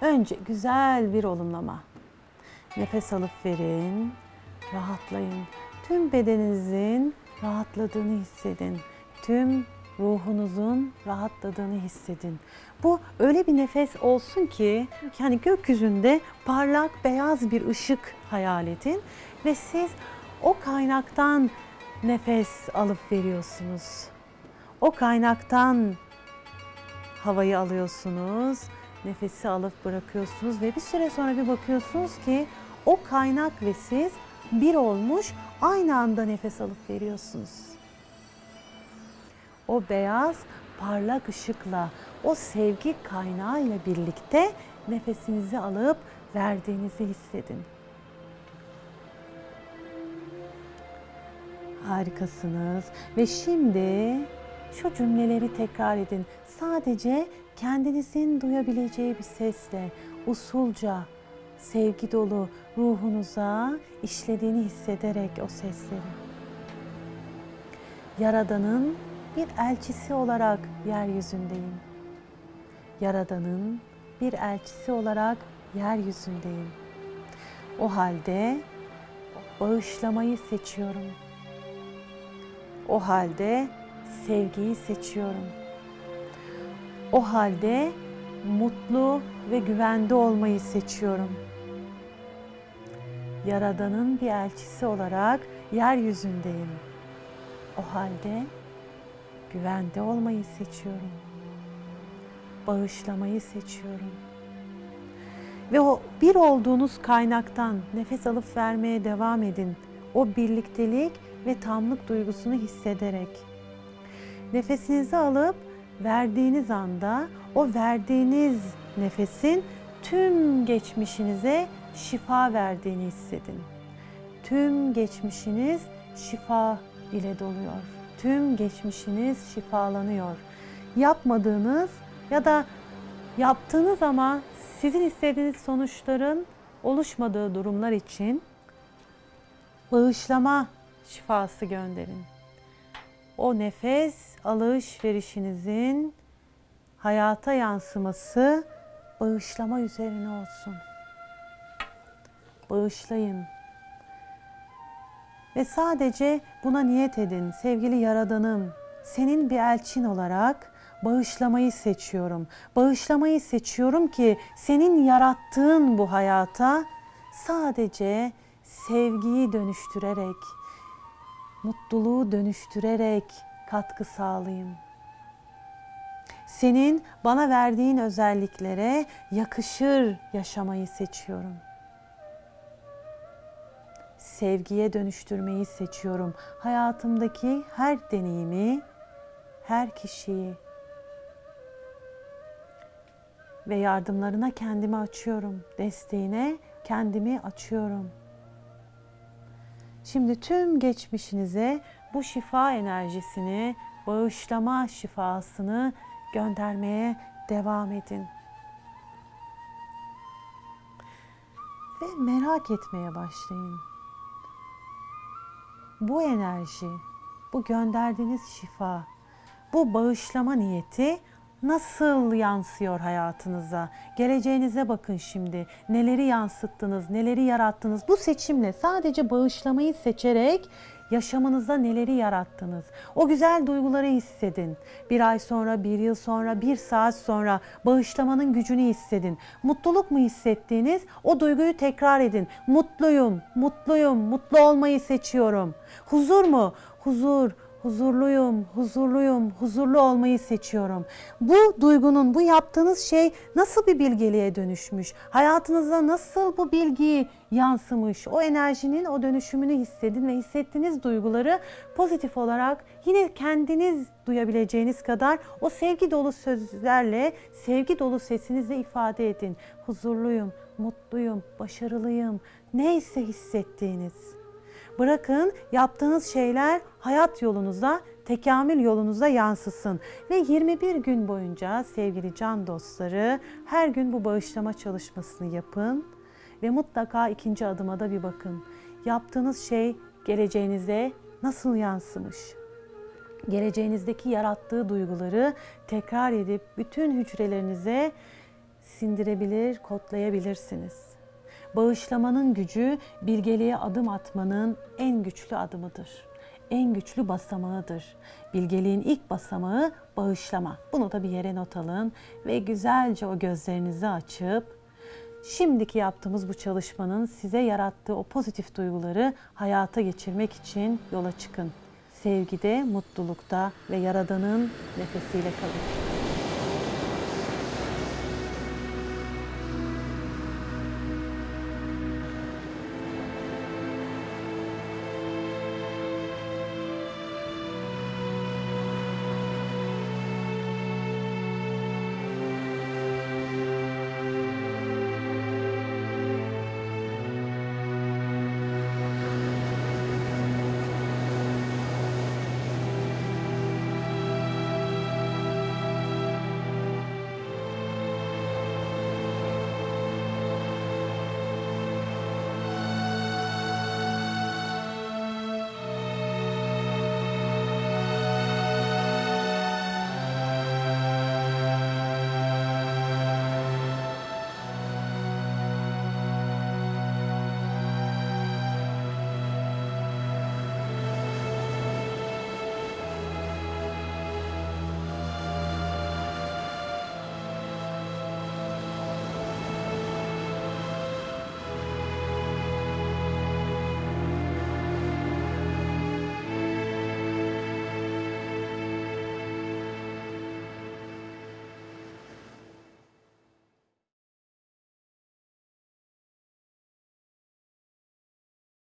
Önce güzel bir olumlama. Nefes alıp verin, rahatlayın. Tüm bedeninizin rahatladığını hissedin. Tüm ruhunuzun rahatladığını hissedin. Bu öyle bir nefes olsun ki yani gökyüzünde parlak beyaz bir ışık hayal edin ve siz o kaynaktan nefes alıp veriyorsunuz. O kaynaktan havayı alıyorsunuz, nefesi alıp bırakıyorsunuz ve bir süre sonra bir bakıyorsunuz ki o kaynak ve siz bir olmuş aynı anda nefes alıp veriyorsunuz. O beyaz parlak ışıkla, o sevgi kaynağıyla birlikte nefesinizi alıp verdiğinizi hissedin. Harikasınız. Ve şimdi şu cümleleri tekrar edin. Sadece kendinizin duyabileceği bir sesle, usulca, sevgi dolu ruhunuza işlediğini hissederek o sesleri. Yaradan'ın bir elçisi olarak yeryüzündeyim. Yaradan'ın bir elçisi olarak yeryüzündeyim. O halde bağışlamayı seçiyorum. O halde sevgiyi seçiyorum. O halde mutlu ve güvende olmayı seçiyorum. Yaradan'ın bir elçisi olarak yeryüzündeyim. O halde güvende olmayı seçiyorum. Bağışlamayı seçiyorum. Ve o bir olduğunuz kaynaktan nefes alıp vermeye devam edin. O birliktelik ve tamlık duygusunu hissederek. Nefesinizi alıp verdiğiniz anda o verdiğiniz nefesin tüm geçmişinize şifa verdiğini hissedin. Tüm geçmişiniz şifa ile doluyor. Tüm geçmişiniz şifalanıyor. Yapmadığınız ya da yaptığınız ama sizin istediğiniz sonuçların oluşmadığı durumlar için bağışlama şifası gönderin. O nefes alışverişinizin hayata yansıması bağışlama üzerine olsun. Bağışlayın. Ve sadece buna niyet edin. Sevgili Yaradanım, senin bir elçin olarak bağışlamayı seçiyorum. Bağışlamayı seçiyorum ki senin yarattığın bu hayata sadece sevgiyi dönüştürerek, mutluluğu dönüştürerek katkı sağlayayım. Senin bana verdiğin özelliklere yakışır yaşamayı seçiyorum. Sevgiye dönüştürmeyi seçiyorum. Hayatımdaki her deneyimi, her kişiyi ve yardımlarına kendimi açıyorum. Desteğine kendimi açıyorum. Şimdi tüm geçmişinize bu şifa enerjisini, bağışlama şifasını göndermeye devam edin. Ve merak etmeye başlayın. Bu enerji, bu gönderdiğiniz şifa, bu bağışlama niyeti nasıl yansıyor hayatınıza? Geleceğinize bakın şimdi. Neleri yansıttınız, neleri yarattınız? Bu seçimle sadece bağışlamayı seçerek yaşamınızda neleri yarattınız? O güzel duyguları hissedin. Bir ay sonra, bir yıl sonra, bir saat sonra bağışlamanın gücünü hissedin. Mutluluk mu hissettiğiniz? O duyguyu tekrar edin. Mutluyum, mutluyum, mutlu olmayı seçiyorum. Huzur mu? Huzur, huzurluyum, huzurluyum, huzurlu olmayı seçiyorum. Bu duygunun, bu yaptığınız şey nasıl bir bilgeliğe dönüşmüş? Hayatınıza nasıl bu bilgiyi yansımış? O enerjinin o dönüşümünü hissedin ve hissettiğiniz duyguları pozitif olarak yine kendiniz duyabileceğiniz kadar o sevgi dolu sözlerle, sevgi dolu sesinizle ifade edin. Huzurluyum, mutluyum, başarılıyım. Neyse hissettiğiniz. Bırakın yaptığınız şeyler hayat yolunuza, tekamül yolunuza yansısın. Ve 21 gün boyunca sevgili can dostları her gün bu bağışlama çalışmasını yapın. Ve mutlaka ikinci adıma da bir bakın. Yaptığınız şey geleceğinize nasıl yansımış? Geleceğinizdeki yarattığı duyguları tekrar edip bütün hücrelerinize sindirebilir, kodlayabilirsiniz. Bağışlamanın gücü bilgeliğe adım atmanın en güçlü adımıdır. En güçlü basamağıdır. Bilgeliğin ilk basamağı bağışlama. Bunu da bir yere not alın ve güzelce o gözlerinizi açıp şimdiki yaptığımız bu çalışmanın size yarattığı o pozitif duyguları hayata geçirmek için yola çıkın. Sevgide, mutlulukta ve Yaradan'ın nefesiyle kalın.